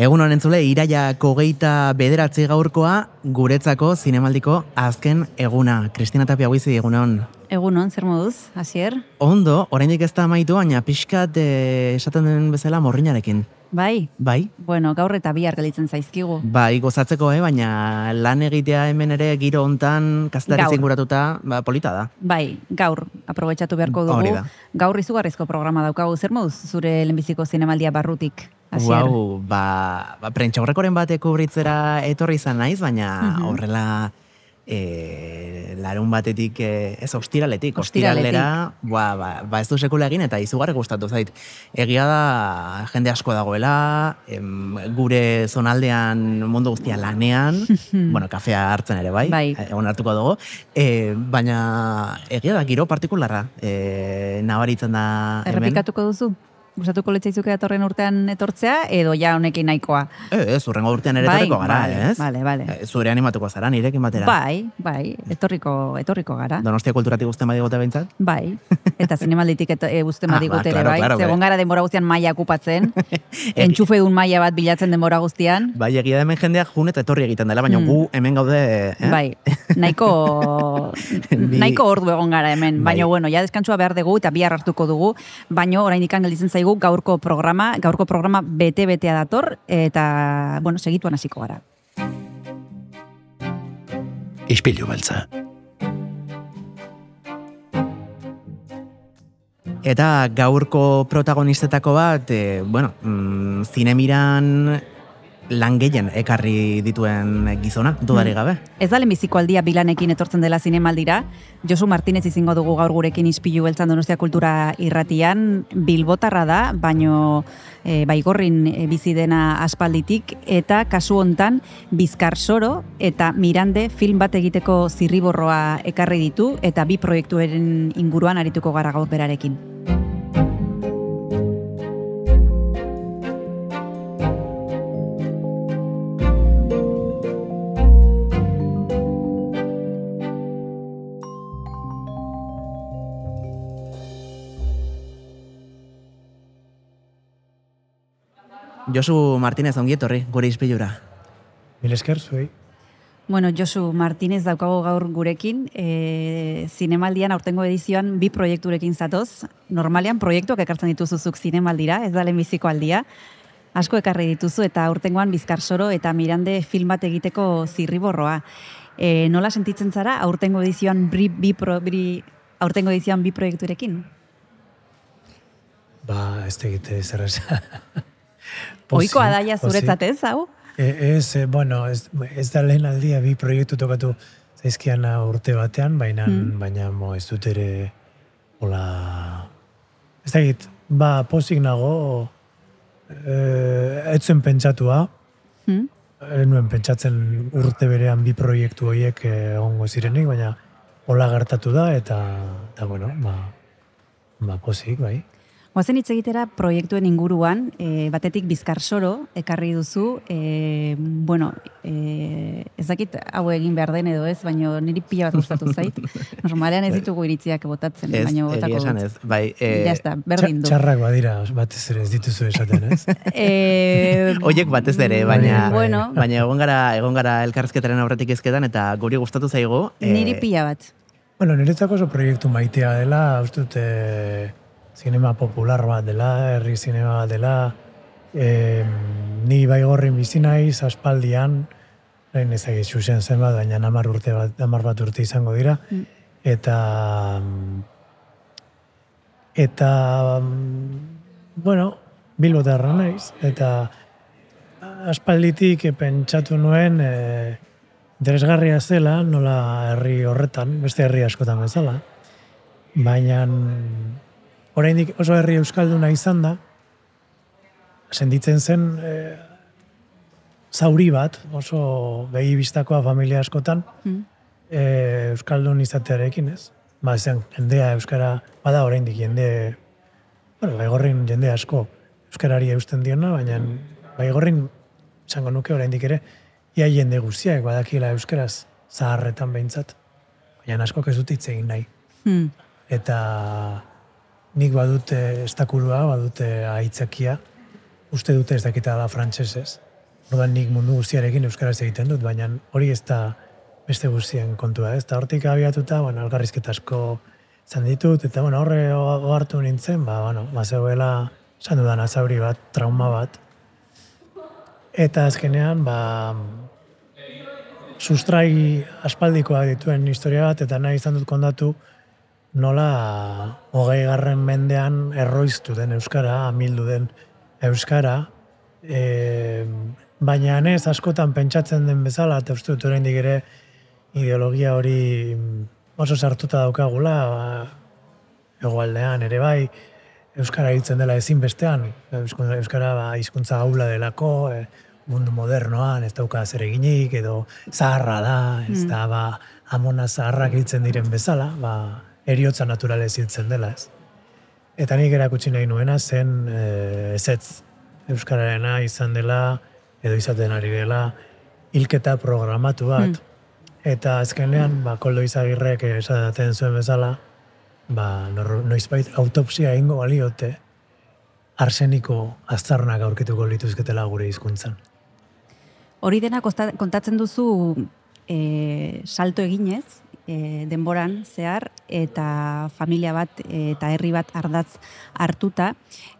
Egun honen zule, iraiako geita bederatzi gaurkoa guretzako zinemaldiko azken eguna. Kristina Tapia guizi egun hon. Egun hon, zer moduz, hasier? Ondo, oraindik ez da amaitu, baina pixkat eh, esaten den bezala morrinarekin. Bai, Bai? bueno, gaur eta bihar gelditzen zaizkigu. Bai, gozatzeko, eh? baina lan egitea hemen ere giro hontan kazetari Gaur. zinguratuta, ba, polita da. Bai, gaur, aprobetxatu beharko dugu. Gaur izugarrizko programa daukagu, zer moduz zure lehenbiziko zinemaldia barrutik? Wow, ba, ba prentxaurrekoren bat kubritzera etorri izan naiz, baina Mhm. horrela e, larun batetik, e, ez ostiraletik, ostiralera, ba, ba, ba ez du sekula egin eta izugarri gustatu zait. Egia da, jende asko dagoela, em, gure zonaldean mundu guztia lanean, bueno, kafea hartzen ere bai, Bai. egon hartuko dugu, e, baina egia da, giro partikularra, e, nabaritzen da. Errepikatuko duzu? Gustatuko litzaizuke datorren urtean etortzea, edo ja honekin nahikoa? Eh, ez, urrengo urtean ere Bai, etorriko gara, vale, ez? vale, vale. Eh, Zure animatuko zara, nirekin batera. Bai, bai, etorriko, etorriko gara. Donostia kulturatik guztien badigote behintzat? Bai, eta zinemalditik eta e, uzten Ah, badigute ba, claro, bai. claro, Zegon bai. gara denbora guztian maila okupatzen, entxufe dun maila bat bilatzen denbora guztian. Bai, egia da hemen jendeak jun eta etorri egiten dela, baina Hmm. gu hemen gaude... Eh? Bai, nahiko, nahiko ordu egon gara hemen. Bai. Baina, bueno, ja deskantzua behar dugu eta bihar hartuko dugu. Baina, orain ikan gelditzen zaigu gaurko programa, gaurko programa bete-betea dator, eta, bueno, segituan hasiko gara. Ispilu beltza. Eta gaurko protagonistetako bat, e, bueno, mm, zinemiran lan gehien ekarri dituen gizona, dudari Mm. gabe. Ez da lehenbiziko aldia bilanekin etortzen dela zinemaldira. Josu Martinez izango dugu gaur gurekin ispilu beltzan donostia kultura irratian. Bilbotarra da, baino e, baigorrin e, bizi dena aspalditik. Eta kasu hontan Bizkar Soro eta Mirande film bat egiteko zirriborroa ekarri ditu. Eta bi proiektuaren inguruan arituko gara gaur berarekin. Josu Martinez ongi etorri, gure izpilura. Mil esker, zuei. Bueno, Josu Martinez daukago gaur gurekin, e, zinemaldian aurtengo edizioan bi proiekturekin zatoz. Normalean proiektuak ekartzen dituzuzuk zinemaldira, ez da lehenbiziko aldia. Asko ekarri dituzu eta aurtengoan Bizkar Soro eta Mirande film bat egiteko zirriborroa. E, nola sentitzen zara aurtengo edizioan bi, bi, pro, bi, aurtengo edizioan bi proiekturekin? Ba, ez tegite zer esan. Ohikoa daia zuretzat ez, hau? E, ez, e, bueno, ez, ez da lehen aldia bi proiektu tokatu zaizkian urte batean, baina, Mm. baina mo, ez dut ere, hola, ez da ba, pozik nago, e, etzen pentsatua, Hmm? ez nuen pentsatzen urte berean bi proiektu horiek egongo zirenik, baina hola gertatu da, eta, eta bueno, ba, ba, pozik, bai. Goazen hitz egitera proiektuen inguruan, e, batetik Bizkar Soro ekarri duzu, e, bueno, e, ez dakit hau egin behar den edo ez, baina niri pila bat gustatu zait. Normalean ez ditugu iritziak botatzen, Ez, baina botako esan ez. Bai, e, Ja está, berdin du. Txarrak badira, batez ere ez dituzu esaten, ez? E, Oiek batez ere, baina, Bai, bueno, baina egon gara, egon gara elkarrizketaren aurretik izketan eta guri gustatu zaigu. e, niri pila bat. bueno, niretzako oso proiektu maitea dela, uste dut eh, zinema popular bat dela, herri zinema bat dela, eh, ni baigorrin bizi naiz, aspaldian, Hain ezagit xuxen zenbat, baina namar urte bat, namar bat urte izango dira. Mm. Eta, eta, bueno, bilbotarra naiz. Eta aspalditik pentsatu nuen, e, interesgarria zela, nola herri horretan, beste herri askotan bezala. Baina, oraindik oso herri euskalduna izan da, senditzen zen e, zauri bat, oso behi bistakoa familia askotan, Mm. e, euskaldun izatearekin, ez? Ba, zen, jendea euskara, bada oraindik jende, bueno, baigorrin jende asko euskarari eusten diona, baina baigorrin esango nuke oraindik ere, ia jende guztiak badakila euskaraz zaharretan behintzat, baina askok ez dut hitz egin nahi. Hmm. Eta nik badute estakurua, badute aitzakia, uste dute ez dakita da frantsesez. Orduan nik mundu guztiarekin euskaraz egiten dut, baina hori ez da beste guztien kontua, ez? Eta hortik abiatuta, bueno, algarrizketa asko izan ditut, eta bueno, horre ohartu nintzen, ba, bueno, ba, zegoela, esan dudan azauri bat, trauma bat. Eta azkenean, ba, sustrai aspaldikoa dituen historia bat, eta nahi izan dut kondatu, nola hogei garren mendean erroiztu den Euskara, amildu den Euskara, e, baina ez askotan pentsatzen den bezala, eta uste dut oraindik ere ideologia hori oso sartuta daukagula, ba, egoaldean ere bai, Euskara hiltzen dela ezinbestean, Euskara ba, hizkuntza gaula delako, e, mundu modernoan, ez dauka zer eginik, edo zaharra da, ez da, ba, amona zaharrak hiltzen diren bezala, ba, eriotza naturalez hiltzen dela, ez. Eta nik erakutsi nahi nuena zen e, ezetz Euskararena izan dela, edo izaten ari dela, hilketa programatu bat. Eta azkenean, ba, koldo izagirrek esaten zuen bezala, ba, noizbait autopsia ingo baliote, arseniko aztarnak aurkituko lituzketela gure hizkuntzan. Hori dena kontatzen duzu e, salto eginez, e, denboran zehar, eta familia bat e, eta herri bat ardatz hartuta.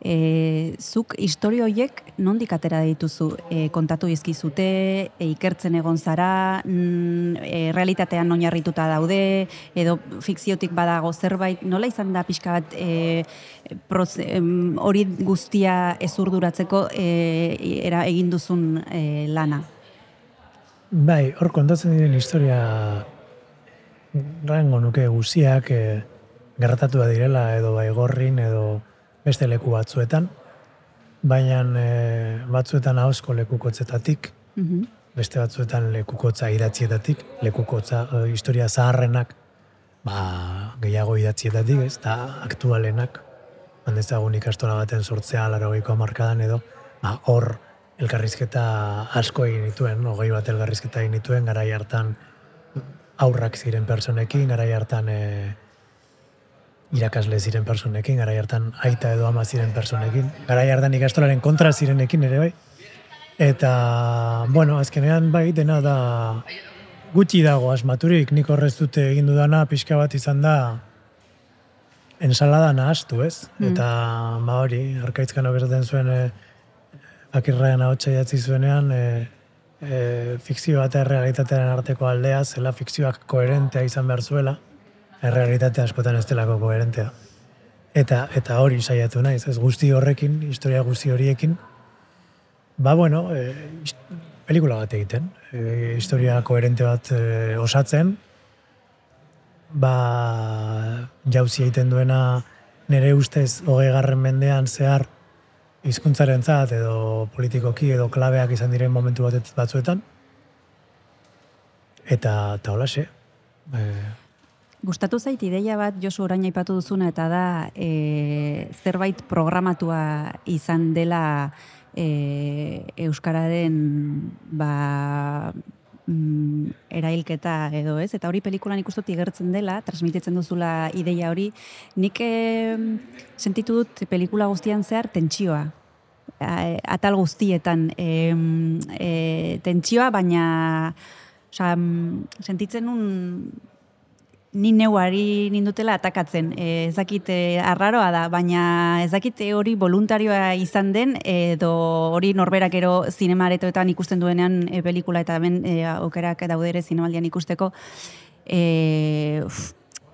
E, zuk historio horiek nondik atera dituzu? E, kontatu dizkizute, e, ikertzen egon zara, mm, e, realitatean oinarrituta daude, edo fikziotik badago zerbait, nola izan da pixka bat e, hori guztia ezurduratzeko e, era, egin duzun e, lana? Bai, hor kontatzen diren historia rango nuke guziak e, gertatua direla edo baigorrin edo beste leku batzuetan, baina e, batzuetan ahozko lekukotzetatik, Mhm. beste batzuetan lekukotza idatzietatik, lekukotza e, historia zaharrenak ba, gehiago idatzietatik, ez, eta aktualenak, handezagun ikastola baten sortzea laragoiko amarkadan edo, ba, hor elkarrizketa asko egin dituen, hogei bat elkarrizketa egin dituen, garai hartan aurrak ziren personekin, garai hartan e, irakasle ziren personekin, garai hartan aita edo ama ziren personekin, garai hartan ikastolaren kontra zirenekin ere bai. Eta, bueno, azkenean bai, dena da gutxi dago asmaturik, nik horrez dute egin dudana, pixka bat izan da ensalada nahastu, ez? Eta, ba hori, arkaitzkan oberten zuen e, akirraen ahotsa idatzi zuenean, e, e, fikzioa eta errealitatearen arteko aldea, zela fikzioak koherentea izan behar zuela, errealitate askotan ez delako koherentea. Eta, eta hori saiatu naiz, ez guzti horrekin, historia guzti horiekin, ba bueno, e, pelikula bat egiten, e, historia koherente bat e, osatzen, ba jauzi egiten duena nire ustez hogei garren mendean zehar hizkuntzaren edo politikoki edo klabeak izan diren momentu bat batzuetan. Eta, eta holaxe, e, Gustatu zait ideia bat Josu orain aipatu duzuna eta da e, zerbait programatua izan dela e, euskararen ba, mm, erailketa edo ez, eta hori pelikulan ikustut igertzen dela, transmititzen duzula ideia hori, nik e, sentitu dut pelikula guztian zehar tentsioa. Atal guztietan e, e, tentsioa, baina Osa, mm, sentitzen nun ni neuari nindutela atakatzen. E, ez dakit e, arraroa da, baina ez dakit e, hori voluntarioa izan den, edo hori norberak ero zinemaretoetan ikusten duenean e, pelikula eta hemen e, aukerak daude ere zinemaldian ikusteko. E, uf,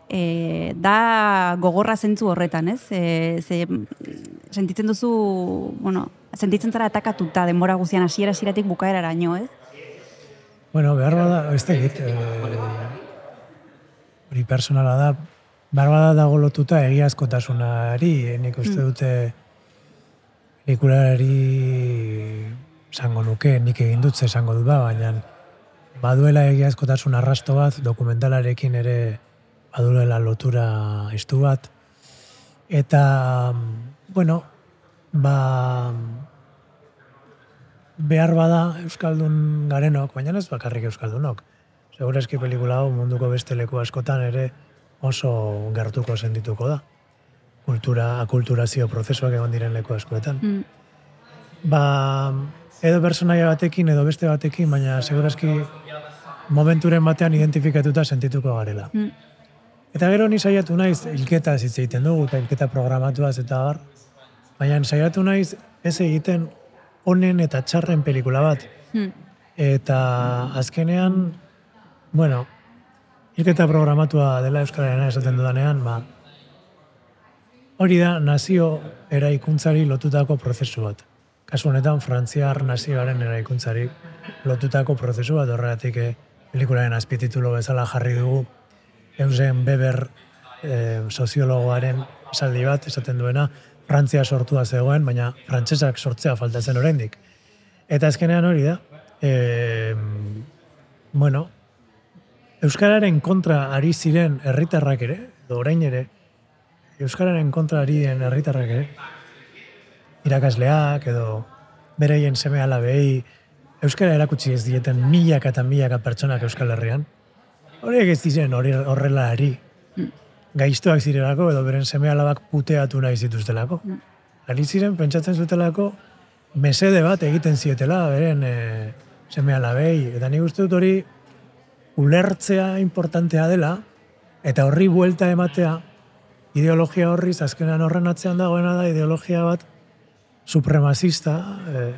e, da gogorra zentzu horretan, ez? E, ze, sentitzen duzu, bueno, sentitzen zara atakatuta denbora guztian hasiera hasieratik bukaeraraino, ez? Bueno, behar bada, ez da egit, eh, hori personala da, behar bada dago lotuta egiazkotasunari, nik uste dute pelikulari esango nuke, nik egin dut esango dut ba, baina baduela egiazkotasun arrasto bat, dokumentalarekin ere baduela lotura estu bat, eta, bueno, ba, behar bada Euskaldun garenok, baina ez bakarrik Euskaldunok. Segurazki pelikula hau munduko beste leku askotan ere oso gertuko sentituko da. Kultura, akulturazio prozesuak egon diren leku askoetan. Mm. Ba, edo personaia batekin edo beste batekin, baina segurazki momenturen batean identifikatuta sentituko garela. Mm. Eta gero ni saiatu naiz hilketa hitz egiten dugu, eta hilketa programatuaz eta bar. Baina saiatu naiz ez egiten honen eta txarren pelikula bat. Mm. Eta azkenean, bueno, hilketa programatua dela Euskararen esaten dudanean, ba, hori da nazio eraikuntzari lotutako prozesu bat. Kasu honetan, Frantziar nazioaren eraikuntzari lotutako prozesu bat horregatik eh, pelikularen azpititulo bezala jarri dugu Eusen Weber eh, soziologoaren esaldi bat esaten duena Frantzia sortua zegoen, baina frantsesak sortzea faltatzen oraindik. Eta azkenean hori da, eh, bueno, Euskararen kontra ari ziren herritarrak ere, edo orain ere, Euskararen kontra ari diren herritarrak ere, irakasleak edo bereien seme alabei Euskara erakutsi ez dieten milaka eta milaka pertsonak Euskal Herrian. Horiek ez diren hori horrela ari. Gaiztoak zirelako edo beren seme alabak puteatu nahi zituztelako. Ari ziren pentsatzen zutelako mesede bat egiten zietela beren e, seme alabei. Eta nik uste dut hori ulertzea importantea dela eta horri buelta ematea ideologia horriz azkenean horren atzean dagoena da ideologia bat supremazista, eh,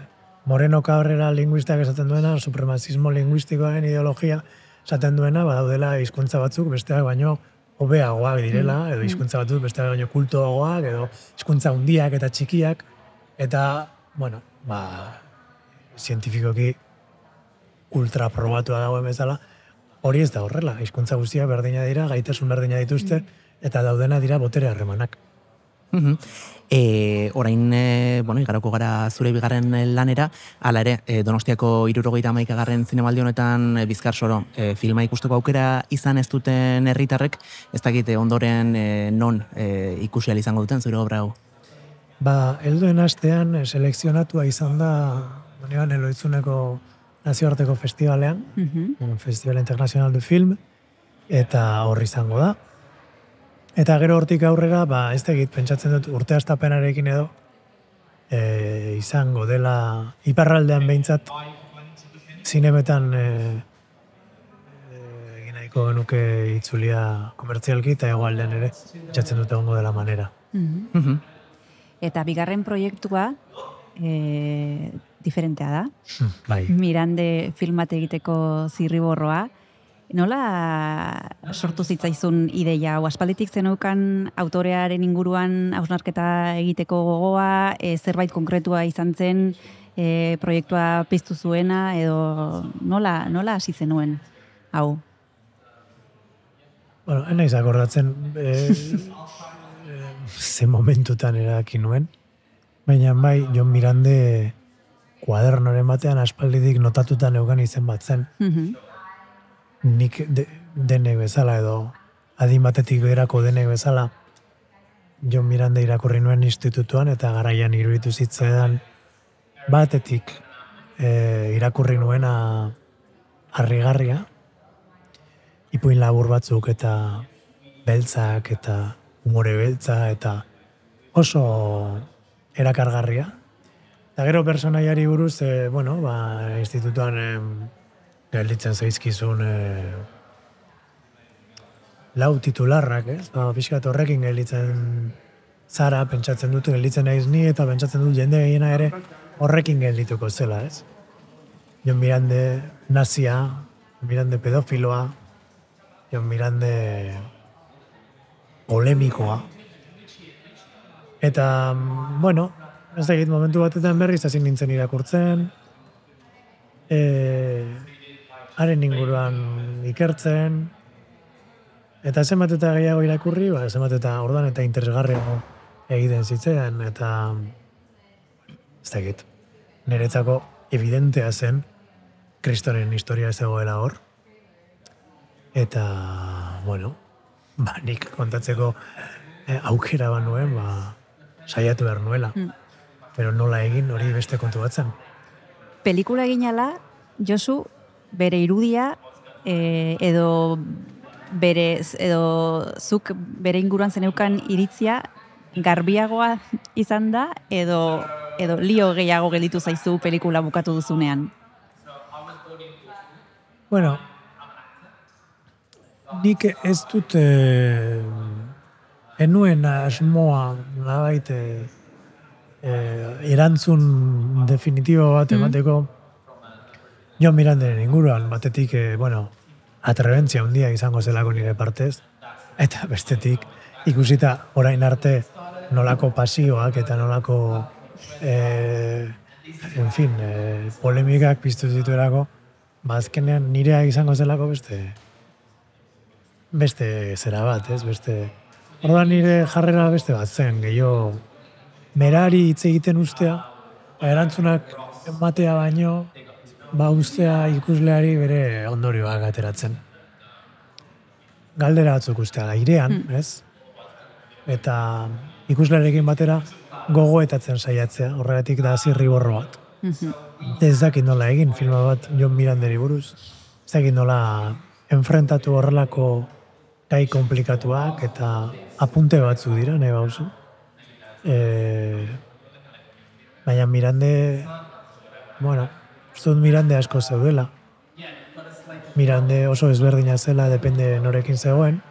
Moreno Cabrera linguistak esaten duena, supremazismo linguistikoaren ideologia esaten duena, badaudela hizkuntza batzuk besteak baino hobeagoak direla, edo hizkuntza batzuk besteak baino kultoagoak, edo hizkuntza hundiak eta txikiak, eta, bueno, ba, zientifikoki ultra probatua dagoen bezala, hori ez da horrela, hizkuntza guztia berdina dira, gaitasun berdina dituzte, eta daudena dira botere harremanak. Mhm. E, orain, e, bueno, igaroko gara zure bigarren lanera, hala ere, e, Donostiako irurogeita maikagarren zinemaldi honetan e, bizkar soro, e, filma ikusteko aukera izan ez duten herritarrek, ez dakite ondoren e, non e, ikusi izango duten zure obra hau. Ba, helduen astean eh, selekzionatua izan da Donean Eloitzuneko nazioarteko festivalean, Mhm. un Festival Internacional du Film, eta hor izango da. Eta gero hortik aurrera, ba, ez da egit, pentsatzen dut urte astapenarekin edo, e, izango dela iparraldean behintzat zinemetan e, e, egin nahiko genuke itzulia komertzialki eta egoaldean ere, pentsatzen dut egongo dela manera. Mhm. Mhm. Eta bigarren proiektua e, diferentea da. Bai. Mirande filmat egiteko zirriborroa. Nola sortu zitzaizun ideia? hau? aspalditik zeneukan autorearen inguruan hausnarketa egiteko gogoa, e, zerbait konkretua izan zen, e, proiektua piztu zuena, edo nola, nola hasi zenuen? Hau. Bueno, enaiz akordatzen e, e, ze momentutan eraki nuen. Baina bai, Jon Mirande kuadernoren batean aspalditik notatuta neukan izen bat zen. Mhm. Nik de, denek bezala edo adin batetik berako denek bezala Jon Mirande irakurri nuen institutuan eta garaian iruditu zitzaidan batetik e, irakurri nuena harrigarria ipuin labur batzuk eta beltzak eta umore beltza eta oso erakargarria. Eta gero personaiari buruz, e, bueno, ba, institutuan em, gelditzen zaizkizun e, lau titularrak, ez? Ba, pixkat horrekin gelditzen zara, pentsatzen dut gelditzen naiz ni eta pentsatzen dut jende gehiena ere horrekin geldituko zela, ez? Jon Mirande nazia, Jon Mirande pedofiloa, Jon Mirande polemikoa. Eta, bueno, ez da egit momentu batetan berriz hasi nintzen irakurtzen, e, haren inguruan ikertzen, eta zenbat eta gehiago irakurri, ba, zenbat eta orduan eta interesgarriago egiten zitzaidan, eta ez da egit, niretzako evidentea zen kristoren historia ez egoela hor, eta, bueno, ba, nik kontatzeko eh, aukera bat nuen, ba, saiatu behar nuela. Mm. Pero nola egin hori beste kontu bat zen. Pelikula eginala, Josu, bere irudia, e, edo bere, edo zuk bere inguruan zeneukan iritzia, garbiagoa izan da, edo edo lio gehiago gelditu zaizu pelikula bukatu duzunean? Bueno, nik ez dut eh, enuen asmoa nabait eh, eh, erantzun definitibo bat Mm. emateko Jon Miranderen inguruan, batetik, eh, bueno, atrebentzia handia izango zelako nire partez, eta bestetik ikusita orain arte nolako pasioak eta nolako eh, en fin, eh, polemikak piztu zituelako, ba azkenean nirea izango zelako beste beste zera bat, ez? Beste Orduan nire jarrera beste bat zen, gehiago merari hitz egiten ustea, ba, erantzunak ematea baino, ba ustea ikusleari bere ondorioak ateratzen. Galdera batzuk ustea, airean, ez? Eta ikuslearekin batera gogoetatzen saiatzea, horregatik da zirriborro bat. Mhm. Ez dakit nola egin filma bat Jon Miranderi buruz. Ez dakit nola enfrentatu horrelako gai komplikatuak eta apunte batzuk dira, nahi bauzu. E, baina Mirande, bueno, uste dut Mirande asko zeudela. Mirande oso ezberdina zela, depende norekin zegoen.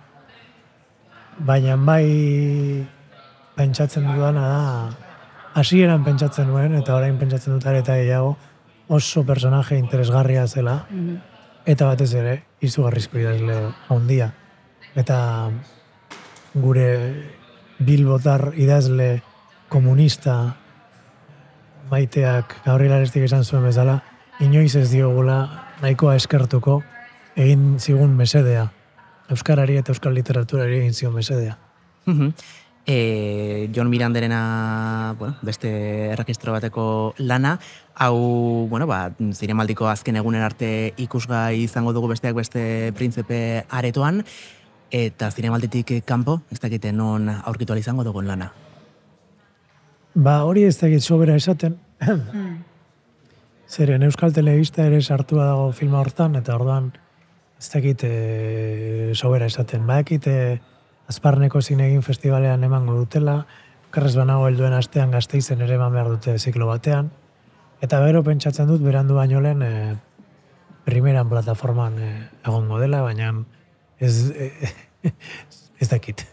Baina bai pentsatzen dudana da, hasieran pentsatzen nuen, eta orain pentsatzen dut are eta gehiago, oso personaje interesgarria zela, Mhm. eta batez ere, izugarrizko idazle handia. Eta gure bilbotar idazle komunista maiteak Gabriel Arestik esan zuen bezala, inoiz ez diogula nahikoa eskertuko egin zigun mesedea. Euskarari eta euskal literaturari egin zigun mesedea. Mhm. E, John Miranderena, bueno, beste erregistro bateko lana, hau, bueno, ba, zinemaldiko azken egunen arte ikusgai izango dugu besteak beste printzepe aretoan, eta zinemalditik kanpo, ez dakite non aurkitu izango dugun lana. Ba, hori ez dakit sobera esaten, Mm. Zeren Euskal Telebista ere sartua dago filma hortan, eta orduan ez dakit e, sobera esaten. Badakit e, Azparneko zinegin festivalean emango dutela, karrez banago helduen astean gazteizen ere eman behar dute ziklo batean, eta gero pentsatzen dut berandu baino lehen e, primeran plataforman e, egongo dela, baina ez, e, ez dakit.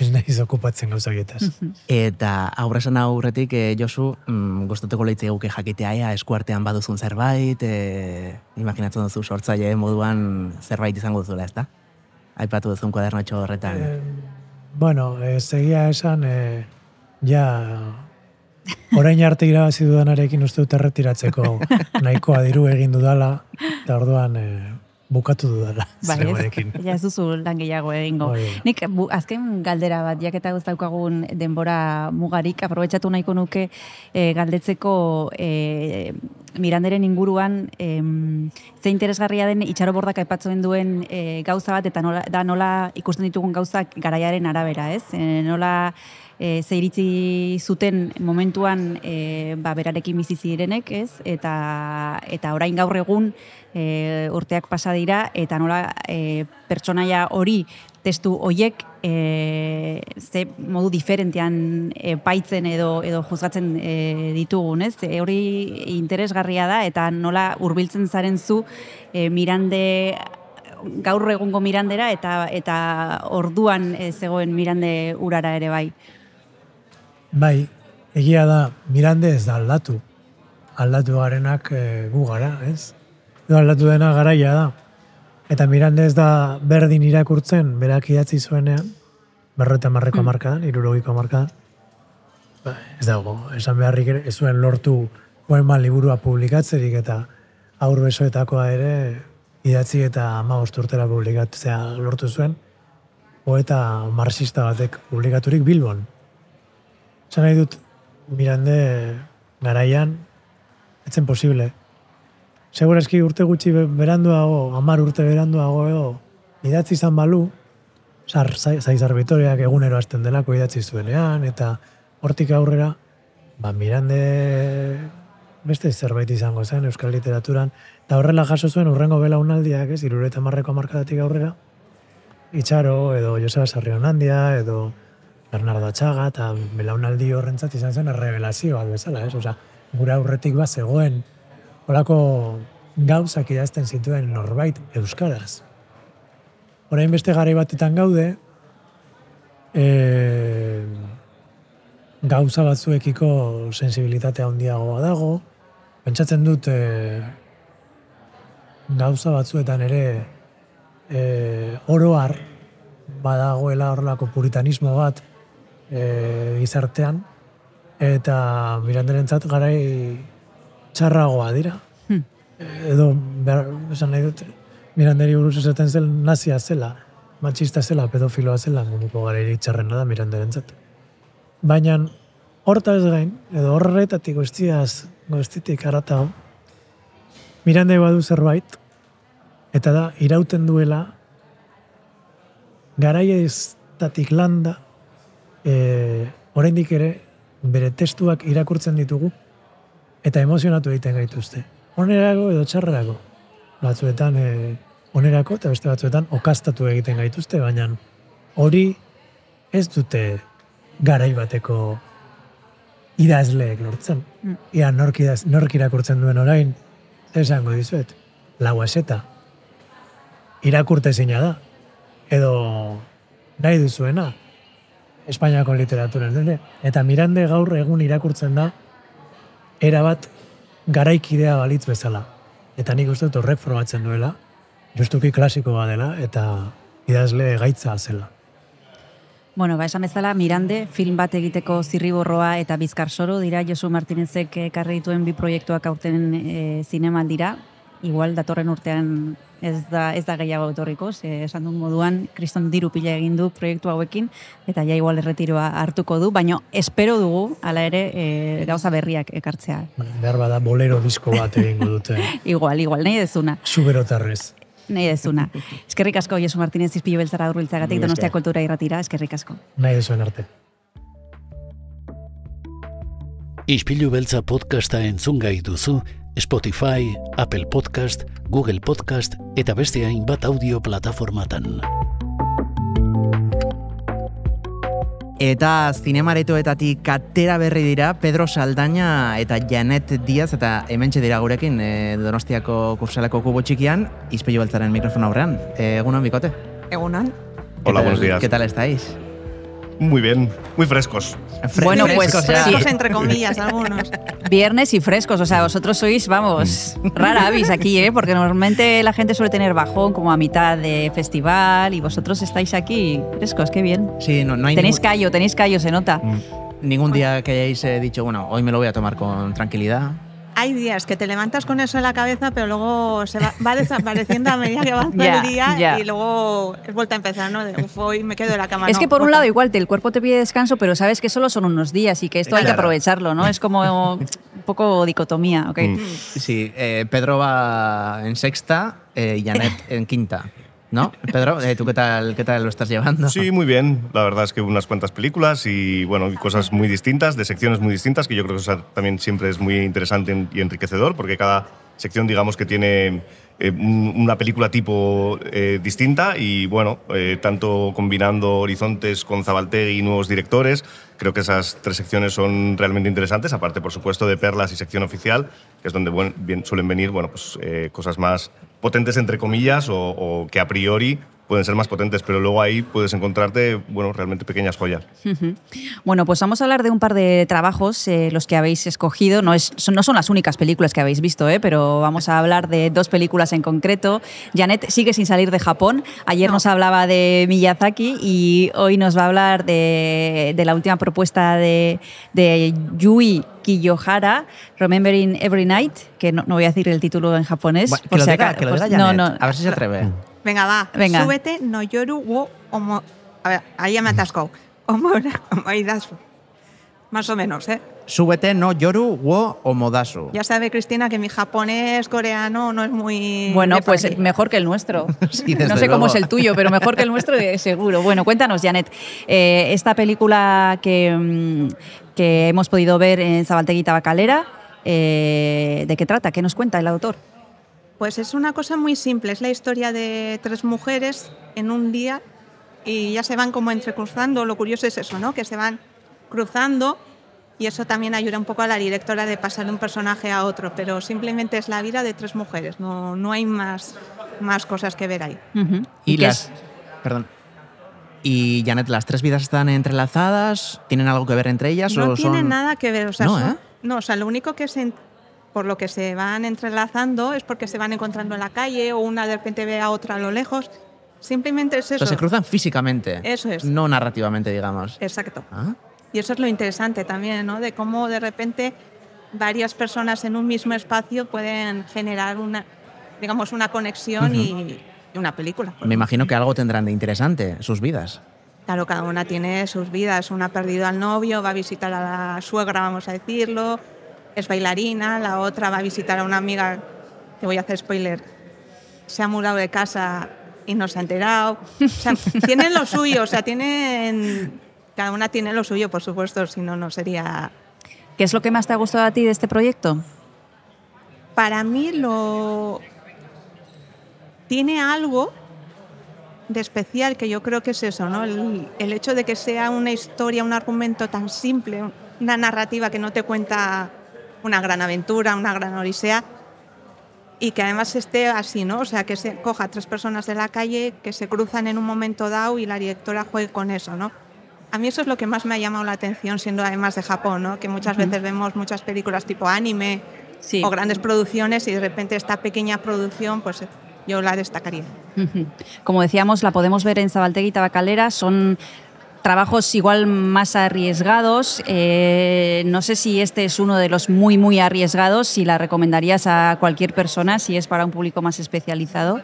ez nahiz okupatzen gauzakietaz. Eta aurresan aurretik, e, Josu, mm, gustatuko leitze guke jakitea ea eskuartean baduzun zerbait, e, imaginatzen duzu sortzaile moduan zerbait izango duzuela, ezta? Aipatu duzun kuadernotxo horretan. Eh, bueno, eh, segia esan, eh, ja, orain arte irabazi dudanarekin uste dut erretiratzeko nahikoa diru egin dudala, eta orduan eh, bukatu dudala Bai, ez? Ja ez duzu lan gehiago egingo. Da. Nik bu, azken galdera bat, jaketa ez daukagun denbora mugarik, aprobetsatu nahiko nuke eh, galdetzeko eh, Miranderen inguruan em, ze interesgarria den itxaro bordak aipatzen duen eh, gauza bat, eta nola, da nola ikusten ditugun gauzak garaiaren arabera, ez? E, nola e, ze iritzi zuten momentuan e, ba, berarekin bizi zirenek, ez? Eta, eta orain gaur egun e, urteak pasa dira, eta nola e, pertsonaia hori testu hoiek e, ze modu diferentean e, paitzen edo edo juzgatzen e, ditugun, ez? E, hori interesgarria da eta nola hurbiltzen zaren zu e, Mirande gaur egungo Mirandera eta eta orduan e, zegoen Mirande urara ere bai. Bai, egia da, Mirande ez da aldatu. Aldatu garenak e, gu gara, ez? Edo aldatu dena garaia da. Eta Mirande ez da berdin irakurtzen, berak idatzi zuenean, berreta marreko Mm. markadan, irurogiko markadan. Ba, ez dago, esan beharrik ere, ez zuen lortu poema liburua publikatzerik eta aur besoetakoa ere idatzi eta ama urtera publikatzea lortu zuen, poeta marxista batek publikaturik Bilbon. Esan nahi dut, Mirande garaian, etzen posible. Segurazki urte gutxi be- beranduago, amar urte beranduago edo, idatzi izan balu, zar, zai- zaizar Vitoriak egunero hasten delako idatzi zuenean, eta hortik aurrera, ba, Mirande beste zerbait izango zen euskal literaturan, eta horrela jaso zuen urrengo belaunaldiak, ez, irureta marreko markadatik aurrera, Itxaro, edo Joseba Sarrionandia, edo Bernardo Atxaga, eta belaunaldi horrentzat izan zen errebelazio bezala, ez? Osa, gura aurretik bat zegoen, horako gauzak idazten zituen norbait euskaraz. Orain beste garai batetan gaude, e, gauza batzuekiko sensibilitatea handiagoa dago, pentsatzen dut e, gauza batzuetan ere e, oroar badagoela horrelako puritanismo bat e, gizartean, eta miranderentzat garai txarragoa dira. Hmm. Edo, behar, esan nahi dut, miranderi buruz esaten zel nazia zela, matxista zela, pedofiloa zela, munduko gara txarrena da miranderentzat. Baina, hortaz gain, edo horretatik guztiaz, guztitik aratau, mirande badu zerbait, eta da, irauten duela, garaieztatik landa, e, oraindik ere, bere testuak irakurtzen ditugu, eta emozionatu egiten gaituzte. Onerako edo txarrerako. Batzuetan e, onerako eta beste batzuetan okastatu egiten gaituzte, baina hori ez dute garai bateko idazleek lortzen. Mm. Ia nork, idaz, nork irakurtzen duen orain, esango dizuet, lau eseta. Irakurte da. Edo nahi duzuena, Espainiako literaturan. Eta Mirande gaur egun irakurtzen da, erabat garaikidea balitz bezala. Eta nik uste dut horrek formatzen duela, justuki klasikoa dela, eta idazle gaitza zela. Bueno, ba, esan bezala, Mirande, film bat egiteko zirriborroa eta bizkar soro, dira Josu Martinezek ekarri dituen bi proiektuak aurten e, zinemaldira. Igual, datorren urtean ez da, ez da gehiago etorriko, ze esan duen moduan, kriston diru pila egin du proiektu hauekin, eta ja igual erretiroa hartuko du, baina espero dugu, hala ere, e, gauza berriak ekartzea. Behar bada bolero disko bat egingo dute. igual, igual, nahi dezuna. Suberotarrez. Nahi dezuna. Eskerrik asko, Josu Martinez izpilo beltzara durbiltzagatik, donostia kultura irratira, eskerrik asko. Nahi dezuen arte. Ispilu beltza podcasta entzungai duzu Spotify, Apple Podcast, Google Podcast eta beste hainbat audio plataformatan. Eta zinemaretoetatik katera berri dira Pedro Saldaña eta Janet Diaz eta hementxe dira gurekin e, Donostiako kursaleko kubo txikian izpeilu beltzaren mikrofon aurrean. E, egunon, bikote? Egunon. ¿Qué Hola, buenos días. ¿Qué tal estáis? Muy bien, muy frescos. Fre- Bueno, pues, frescos. Frescos entre comillas, algunos. Viernes y frescos, o sea, vosotros sois, vamos, rara avis aquí, ¿eh? Porque normalmente la gente suele tener bajón como a mitad de festival y vosotros estáis aquí frescos, qué bien. Sí, no, no hay Tenéis ningún, callo, tenéis callo, se nota. ningún día que hayáis eh, dicho, bueno, hoy me lo voy a tomar con tranquilidad. Hay días que te levantas con eso en la cabeza, pero luego se va, va desapareciendo a medida que avanza el día y luego es vuelta a empezar, ¿no? De, uf, hoy me quedo en la cama. Es no, que por un lado igual te- el cuerpo te pide descanso, pero sabes que solo son unos días y que esto hay que aprovecharlo, ¿no? Es como un poco dicotomía, ¿ok? Mm. Sí, eh, Pedro va en sexta eh, y Janet en quinta. ¿No? Pedro, eh, ¿tú qué tal, qué tal lo estás llevando? Sí, muy bien. La verdad es que unas cuantas películas y bueno, cosas muy distintas, de secciones muy distintas, que yo creo que también siempre es muy interesante y enriquecedor, porque cada sección, digamos que tiene eh, un- una película tipo eh, distinta y bueno, tanto combinando horizontes con Zabaltegui y nuevos directores, creo que esas tres secciones son realmente interesantes, aparte por supuesto de Perlas y sección oficial, que es donde buen- bien, suelen venir bueno, pues, cosas más potentes entre comillas o, que a priori pueden ser más potentes, pero luego ahí puedes encontrarte bueno, realmente pequeñas joyas. Bueno, pues vamos a hablar de un par de trabajos, eh, los que habéis escogido. No, es, son, no son las únicas películas que habéis visto, eh, pero vamos a hablar de dos películas en concreto. Janet sigue sin salir de Japón. Ayer No. nos hablaba de Miyazaki y hoy nos va a hablar de, de la última propuesta de, de Yui Kiyohara, Remembering Every Night, que no, no voy a decir el título en japonés. Bueno, que por lo si diga, acaso- que lo pues- diga no, Janet. no, A ver si se atreve. Venga, va. Venga. Súbete, no yoru wo omo... A ver, ahí ya me atasco. Omora, omoidasu. Más o menos, ¿eh? Súbete no yoru wo omodasu. Ya sabe Cristina que mi japonés coreano no es muy... Bueno, pues mejor que el nuestro. Sí, desde no sé cómo es el tuyo, pero mejor que el nuestro seguro. Bueno, cuéntanos, Janet. eh, esta película que, mm, que hemos podido ver en Zabaltegui Tabacalera, eh, ¿de qué trata? ¿Qué nos cuenta el autor? Pues es una cosa muy simple, es la historia de tres mujeres en un día y ya se van como entrecruzando. Lo curioso es eso, ¿no? Que se van cruzando y eso también ayuda un poco a la directora de pasar de un personaje a otro, pero simplemente es la vida de tres mujeres, no, no hay más, más cosas que ver ahí. Y las... es- Perdón. Y Janet, ¿las tres vidas están entrelazadas? ¿Tienen algo que ver entre ellas? No o tiene son... nada que ver, o sea, No, son- ¿eh? no, o sea, lo único que se, en- por lo que se van entrelazando es porque se van encontrando en la calle o una de repente ve a otra a lo lejos. Simplemente es O eso. sea, se cruzan físicamente. Eso es. No narrativamente, digamos. Exacto. Ah, Y eso es lo interesante también, ¿no? De cómo de repente varias personas en un mismo espacio pueden generar una, digamos, una conexión y, y una película. Me imagino que algo tendrán de interesante sus vidas. Claro, cada una tiene sus vidas. Una ha perdido al novio, va a visitar a la suegra, vamos a decirlo, es bailarina, la otra va a visitar a una amiga, te voy a hacer spoiler, se ha mudado de casa y no se ha enterado. O sea, tienen lo suyo, o sea, tienen... Cada una tiene lo suyo, por supuesto, si no, no sería... ¿Qué es lo que más te ha gustado a ti de este proyecto? Para mí lo... Tiene algo de especial que yo creo que es eso, ¿no? El, el hecho de que sea una historia, un argumento tan simple, una narrativa que no te cuenta una gran aventura, una gran odisea, y que además esté así, ¿no? O sea, que se coja a tres personas de la calle que se cruzan en un momento dado y la directora juegue con eso, ¿no? A mí eso es lo que más me ha llamado la atención, siendo además de Japón, ¿no? Que muchas veces vemos muchas películas tipo anime Sí. o grandes producciones y de repente esta pequeña producción, pues yo la destacaría. Ujú. Como decíamos, la podemos ver en Zabaltegui y Tabacalera. Son trabajos igual más arriesgados. Eh, no sé si este es uno de los muy, muy arriesgados, si la recomendarías a cualquier persona, si es para un público más especializado.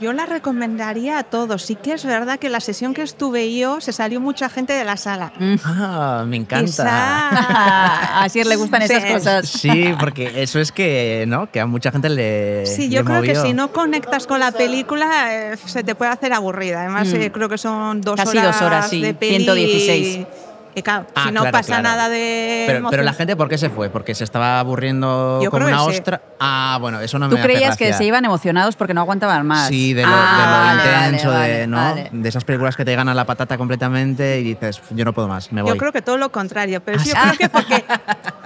Yo la recomendaría a todos. Sí que es verdad que la sesión que estuve yo se salió mucha gente de la sala. Ah, me encanta. Quizá- a Asier le gustan esas Sí. cosas. Sí, porque eso es que, ¿no? Que a mucha gente le. Sí, le yo creo que si no conectas con la película eh, se te puede hacer aburrida. Además, Mm. eh, creo que son dos Casi horas dos horas, sí, de peli 116. Y claro, Ah, si no claro, pasa claro. nada de... Pero, pero la gente, ¿por qué se fue? ¿Porque se estaba aburriendo Yo como una que sí. ostra? Ah, bueno, eso no ¿Tú me hace creías que se iban emocionados porque no aguantaban más? Sí, de lo, Ah, de lo vale, vale, intenso, de, vale, ¿no? vale. de esas películas que te ganan la patata completamente y dices, yo no puedo más, me voy. Yo creo que todo lo contrario, pero Ah, sí, yo creo que porque,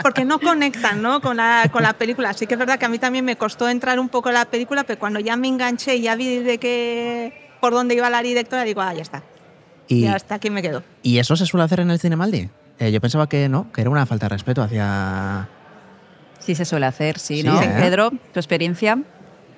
porque no conectan ¿no? Con, la, con la película. Sí que es verdad que a mí también me costó entrar un poco en la película, pero cuando ya me enganché y ya vi de qué, por dónde iba la directora, digo, ah, ya está. Y, Ya hasta aquí me quedo. ¿Y eso se suele hacer en el cine Maldi? Eh, yo pensaba que no, que era una falta de respeto hacia... Sí se suele hacer, sí, Sí, ¿no? ¿eh? Pedro, tu experiencia.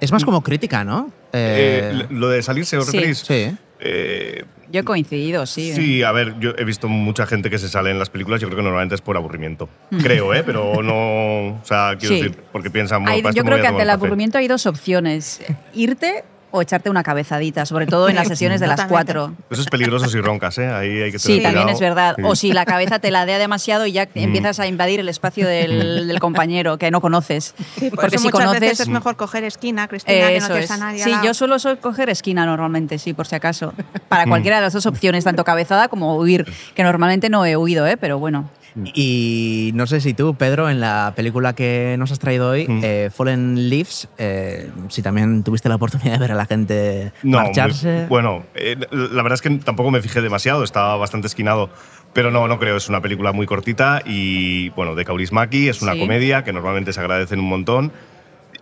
Es más como crítica, ¿no? Eh, Eh, lo de salirse, ¿os sí. referís? sí. Eh, Yo he coincidido, sí. Sí, a ver, yo he visto mucha gente que se sale en las películas, yo creo que normalmente es por aburrimiento. Creo, ¿eh? Pero no, o sea, quiero Sí. decir, porque piensan, bueno, Hay- yo creo que ante el aburrimiento hay dos opciones. Irte o echarte una cabezadita, sobre todo en las sesiones de las Totalmente. cuatro. Eso es peligroso si roncas, ¿eh? Ahí hay que tener Sí, también es verdad. Sí. O si la cabeza te ladea demasiado y ya empiezas a invadir el espacio del, del compañero que no conoces. Sí, por Porque eso si muchas conoces... veces es mejor coger esquina, Cristina, que no Eso tienes es. a nadie Sí, yo suelo so- coger esquina normalmente, sí, por si acaso. Para Mm. cualquiera de las dos opciones, tanto cabezada como huir, que normalmente no he huido, ¿eh? pero bueno. Y no sé si tú, Pedro, en la película que nos has traído hoy, Mm. eh, Fallen Leaves, eh, si también tuviste la oportunidad de ver a la gente No, marcharse. muy- bueno, eh, la verdad es que tampoco me fijé demasiado, estaba bastante esquinado. Pero no, no creo, es una película muy cortita y, bueno, de Kaurismäki, es una Sí. comedia que normalmente se agradecen un montón.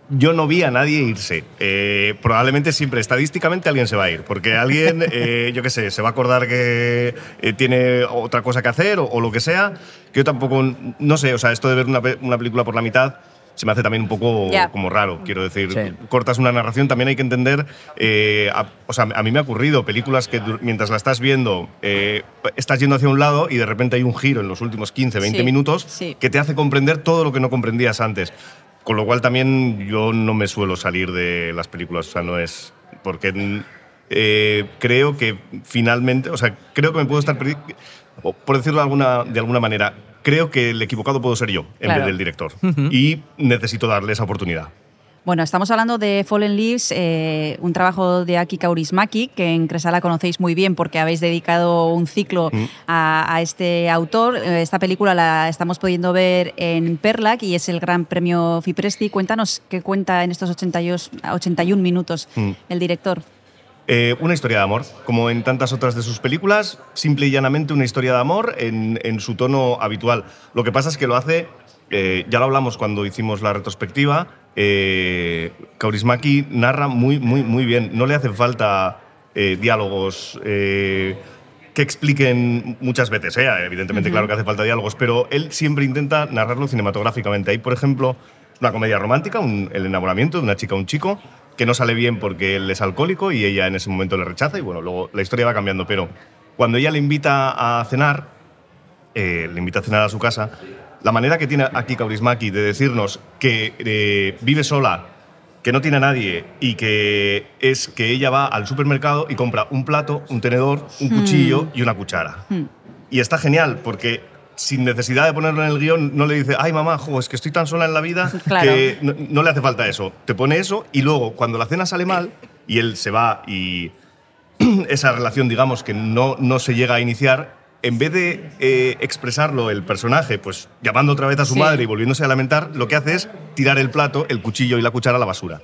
Yo no vi a nadie irse. Eh, probablemente siempre, estadísticamente, alguien se va a ir. Porque alguien, eh, yo qué sé, se va a acordar que eh, tiene otra cosa que hacer o, o lo que sea. Que yo tampoco, no sé, o sea, esto de ver una, pe- una película por la mitad se me hace también un poco como raro. Quiero decir, Sí. cortas una narración, también hay que entender, eh, a- o sea, a mí me ha ocurrido películas que mientras la estás viendo, eh, estás yendo hacia un lado y de repente hay un giro en los últimos 15, 20 Sí, minutos sí. que te hace comprender todo lo que no comprendías antes. Con lo cual también yo no me suelo salir de las películas, o sea, no es... Porque eh, creo que finalmente, o sea, creo que me puedo estar perdiendo, por decirlo de alguna, de alguna manera, creo que el equivocado puedo ser yo en Claro. vez del director. Y necesito darle esa oportunidad. Bueno, estamos hablando de Fallen Leaves, eh, un trabajo de Aki Kaurismäki, que en Cresala conocéis muy bien porque habéis dedicado un ciclo Mm. a, a este autor. Eh, Esta película la estamos pudiendo ver en Perlac y es el Gran Premio Fipresti. Cuéntanos qué cuenta en estos 82 81 minutos Mm. el director. Eh, una historia de amor, como en tantas otras de sus películas, simple y llanamente una historia de amor en, en su tono habitual. Lo que pasa es que lo hace, eh, ya lo hablamos cuando hicimos la retrospectiva, eh, Kaurismäki narra muy, muy, muy bien. No le hacen falta eh, diálogos eh, que expliquen muchas veces, ¿eh? evidentemente, claro que hace falta diálogos, pero él siempre intenta narrarlo cinematográficamente. Hay, por ejemplo, una comedia romántica, un- el enamoramiento de una chica a un chico, que no sale bien porque él es alcohólico y ella en ese momento le rechaza y bueno, luego la historia va cambiando, pero cuando ella le invita a cenar, eh, le invita a cenar a su casa, la manera que tiene aquí Kaurismäki de decirnos que eh, vive sola, que no tiene a nadie y que es que ella va al supermercado y compra un plato, un tenedor, un cuchillo y una cuchara. Y está genial porque sin necesidad de ponerlo en el guion no le dice, ay mamá, jo, es que estoy tan sola en la vida Claro. que no, no le hace falta eso. Te pone eso y luego cuando la cena sale mal y él se va y esa relación, digamos, que no, no se llega a iniciar, en vez de eh, expresarlo el personaje, pues llamando otra vez a su Sí. madre y volviéndose a lamentar, lo que hace es tirar el plato, el cuchillo y la cuchara a la basura.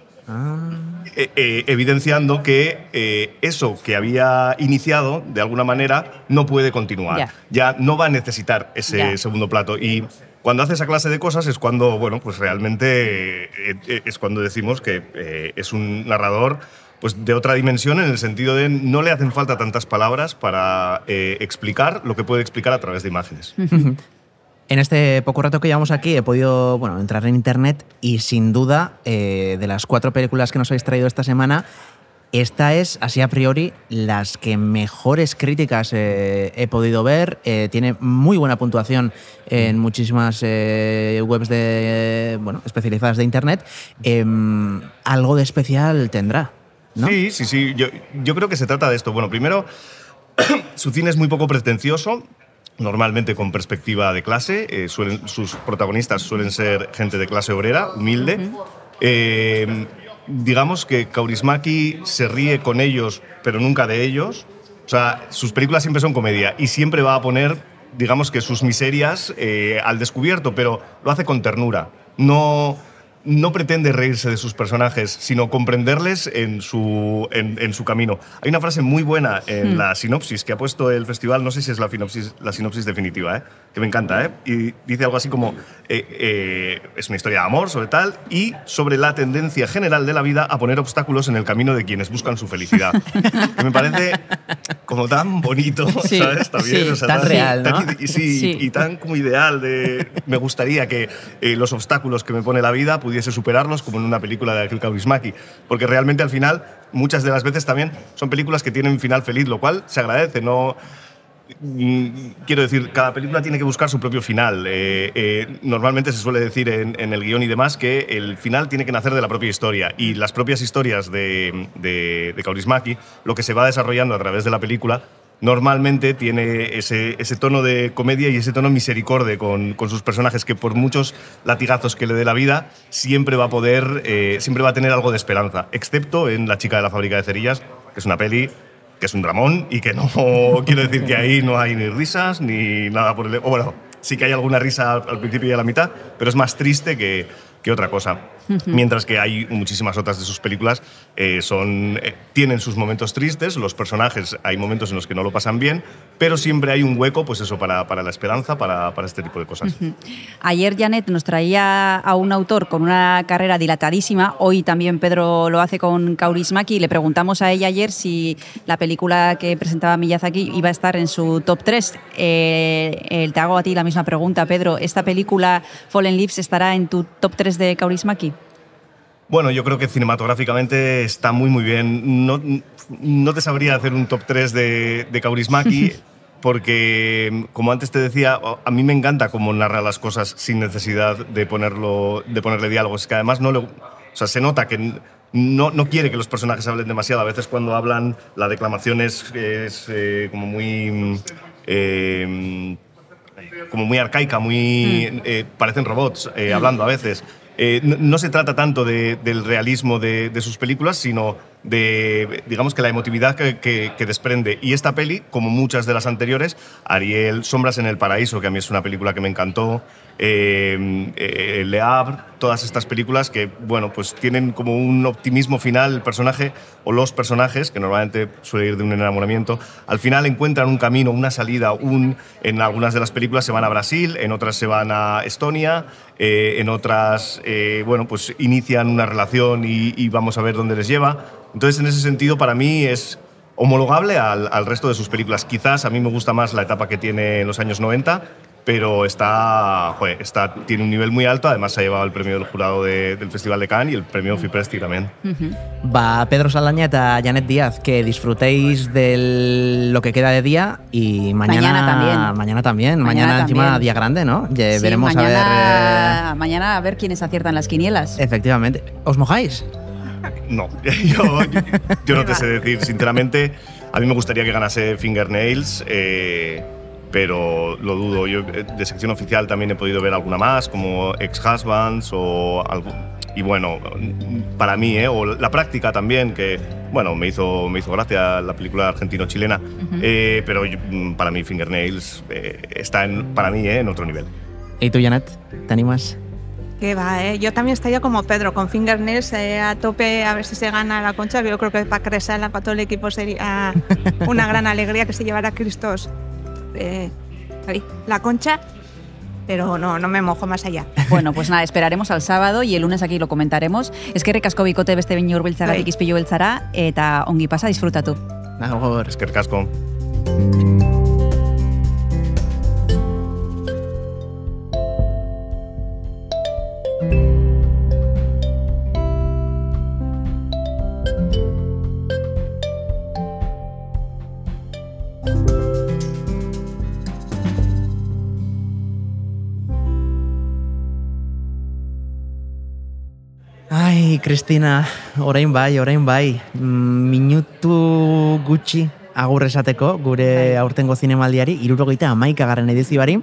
Eh, eh, evidenciando que eh, eso que había iniciado, de alguna manera, no puede continuar. Ya. Ya no va a necesitar ese segundo plato. Y cuando hace esa clase de cosas es cuando, bueno, pues realmente es cuando decimos que es un narrador pues de otra dimensión en el sentido de no le hacen falta tantas palabras para eh, explicar lo que puede explicar a través de imágenes. En este poco rato que llevamos aquí he podido bueno, entrar en internet y sin duda eh, de las cuatro películas que nos habéis traído esta semana, esta es, así a priori, las que mejores críticas eh, he podido ver. Tiene muy buena puntuación en muchísimas eh, webs de, bueno, especializadas de internet. Em, algo de especial tendrá, ¿no? Sí, sí, sí. Yo, yo creo que se trata de esto. Bueno, primero, su cine es muy poco pretencioso, normalmente con perspectiva de clase. eh, suelen- sus protagonistas suelen ser gente de clase obrera, humilde. Eh, digamos que Kaurismäki se ríe con ellos, pero nunca de ellos. O sea, sus películas siempre son comedia y siempre va a poner, digamos que sus miserias eh, al descubierto, pero lo hace con ternura. No, no pretende reírse de sus personajes, sino comprenderles en su, en, en su camino. Hay una frase muy buena en la sinopsis que ha puesto el festival, no sé si es la, sinopsis, la sinopsis definitiva, ¿eh? que me encanta, ¿eh? y dice algo así como, eh, eh, es una historia de amor sobre tal, y sobre la tendencia general de la vida a poner obstáculos en el camino de quienes buscan su felicidad. que me parece como tan bonito, Sí, ¿sabes? También, sí. Tan real, tan- ¿no? y, sí, Sí. y tan como ideal de me gustaría que eh, los obstáculos que me pone la vida pudiese superarlos como en una película de aquel Kaurismäki porque realmente al final muchas de las veces también son películas que tienen final feliz lo cual se agradece no Mm, Quiero decir, cada película tiene que buscar su propio final. Eh, eh, normalmente se suele decir en, el guion y demás que el final tiene que nacer de la propia historia. Y las propias historias de, de, de lo que se va desarrollando a través de la película, normalmente tiene ese, tono de comedia y ese tono misericordia con, sus personajes que por muchos latigazos que le dé la vida, siempre va a poder, eh, siempre va a tener algo de esperanza, excepto en La chica de la fábrica de cerillas, que es una peli que es un dramón y que no quiero decir que ahí no hay ni risas ni nada por el... O bueno, sí que hay alguna risa al principio y a la mitad, pero es más triste que, que otra cosa. Mientras que hay muchísimas otras de sus películas, eh, son, eh, tienen sus momentos tristes, los personajes hay momentos en los que no lo pasan bien, pero siempre hay un hueco, pues eso, para, para la esperanza, para, para este tipo de cosas. Ayer Janet nos traía a un autor con una carrera dilatadísima, hoy también Pedro lo hace con Kaurismäki y le preguntamos a ella ayer si la película que presentaba Miyazaki iba a estar en su top 3. te hago a ti la misma pregunta, Pedro. ¿Esta película Fallen Leaves estará en tu top 3 de Kaurismäki? Bueno, yo creo que cinematográficamente está muy, muy bien. No, no te sabría hacer un top 3 de, de Kaurismäki, porque, como antes te decía, a mí me encanta cómo narra las cosas sin necesidad de, ponerlo, de ponerle diálogos. Es que además no le, o sea, se nota que no, no quiere que los personajes hablen demasiado. A veces cuando hablan, la declamación es, es eh, como muy... eh, como muy arcaica, muy eh, parecen robots eh, hablando a veces. Eh, no, se trata tanto de- del realismo de, sus películas, sino de, digamos que la emotividad que desprende. Y esta peli, como muchas de las anteriores, Ariel, Sombras en el Paraíso, que a mí es una película que me encantó, eh, eh, Le Havre, todas estas películas que, bueno, pues tienen como un optimismo final el personaje o los personajes, que normalmente suele ir de un enamoramiento, al final encuentran un camino, una salida, un, en algunas de las películas se van a Brasil, en otras se van a Estonia, eh, en otras, eh, bueno, pues inician una relación y, vamos a ver dónde les lleva. Entonces, en ese sentido, para mí es homologable al, al resto de sus películas. Quizás a mí me gusta más la etapa que tiene en los años 90, pero está, joder, está, tiene un nivel muy alto. Además, se ha llevado el premio del jurado de- del Festival de Cannes y el premio Fipresti también. Va Pedro Saldaña eta Janet Díaz, que disfrutéis de lo que queda de día y mañana, Mañana también. Mañana también. Mañana, Mañana encima también. día grande, ¿no? Ya Sí, veremos a ver. mañana, mañana a ver quiénes aciertan las quinielas. eh, efectivamente. ¿Os mojáis? No, yo, yo- yo no te sé decir, sinceramente, a mí me gustaría que ganase Fingernails, eh, pero lo dudo. Yo eh, de sección oficial también he podido ver alguna más, como Ex-Husbands o algo. Y bueno, para mí, ¿eh? o la práctica también, que bueno, me hizo, me hizo gracia la película argentino-chilena, eh, pero yo- mm, para mí Fingernails eh, está en, para mí ¿eh? en otro nivel. ¿Y tú, Janet? ¿Te animas? Que va, ¿eh? Yo también estaría como Pedro, con fingernails eh, a tope, a ver si se gana la concha, que yo creo que para Cresala, para todo el equipo, sería una gran alegría que se llevara a Cristos eh, la concha, pero no, no me mojo más allá. Bueno, pues nada, esperaremos al sábado y el lunes aquí lo comentaremos. Es que rekasko bikote beste behin urbiltzagatik Bai. izpilu beltzara eta ongi pasa disfrutatu. Agor. Es que Ai, Kristina, orain bai, orain bai. Mm, Minutu gutxi agur esateko gure aurtengo zinemaldiari, irurogeita amaikagarren edizioari,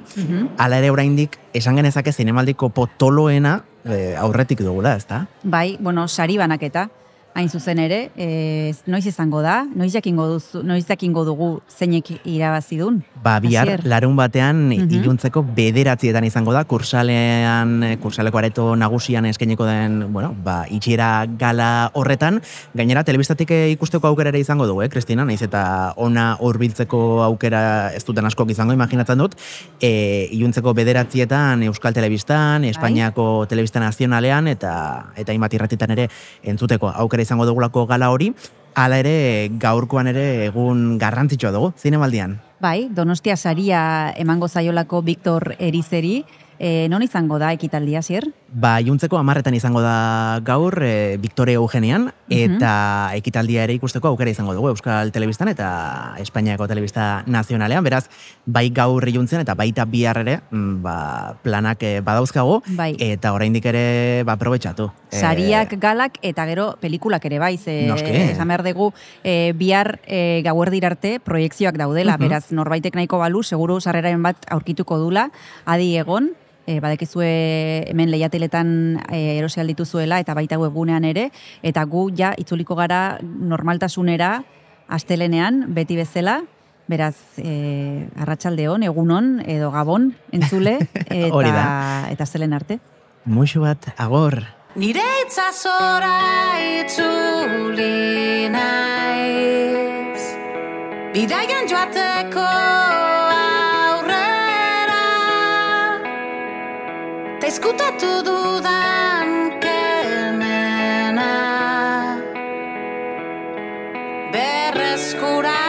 hala ere oraindik esan genezake zinemaldiko potoloena eh, aurretik dugula, ezta? Bai, bueno, sari banaketa, hain zuzen ere, e, noiz izango da, noiz jakingo, duzu, noiz jakingo dugu zeinek irabazi dun. Ba, bihar, Asier. larun batean Mhm. iluntzeko bederatietan izango da, kursalean, kursaleko areto nagusian eskainiko den, bueno, ba, itxiera gala horretan, gainera, telebistatik ikusteko aukera ere izango dugu, eh, Kristina, naiz eta ona hurbiltzeko aukera ez duten askok izango, imaginatzen dut, e, iluntzeko bederatzietan Euskal Telebistan, Espainiako Telebista Nazionalean, eta eta hainbat irratitan ere entzuteko aukera izango dugulako gala hori, hala ere gaurkoan ere egun garrantzitsua dugu, zinemaldian. Bai, Donostia saria emango zaiolako Victor Erizeri, e, non izango da ekitaldia, zier? Ba, juntzeko amarretan izango da gaur e, Victoria Eugenian, eta ekitaldia ere ikusteko aukera izango dugu Euskal Telebistan eta Espainiako Telebista Nazionalean, beraz, bai gaur iluntzen eta baita bihar ere, mm, ba, planak eh, badauzkagu, Bai. eta oraindik ere ba, aprobetxatu. Eh, Sariak, galak eta gero pelikulak ere bai, ze esan behar dugu e, bihar e, gauerdir arte proiektzioak daudela, Mhm. beraz norbaitek nahiko balu, seguru sarreraren bat aurkituko dula, adi egon, e, badekizue hemen lehiateletan e, erosi aldituzuela eta baita webgunean ere, eta gu ja itzuliko gara normaltasunera astelenean, beti bezala, beraz, e, arratsaldeon, egunon, edo gabon, entzule, Hori eta, da. eta astelen arte. Muxu bat, agor. Nire itzazora itzuli naiz Bidaian joateko Ta izkutatu dudan kemena. Berreskuratzera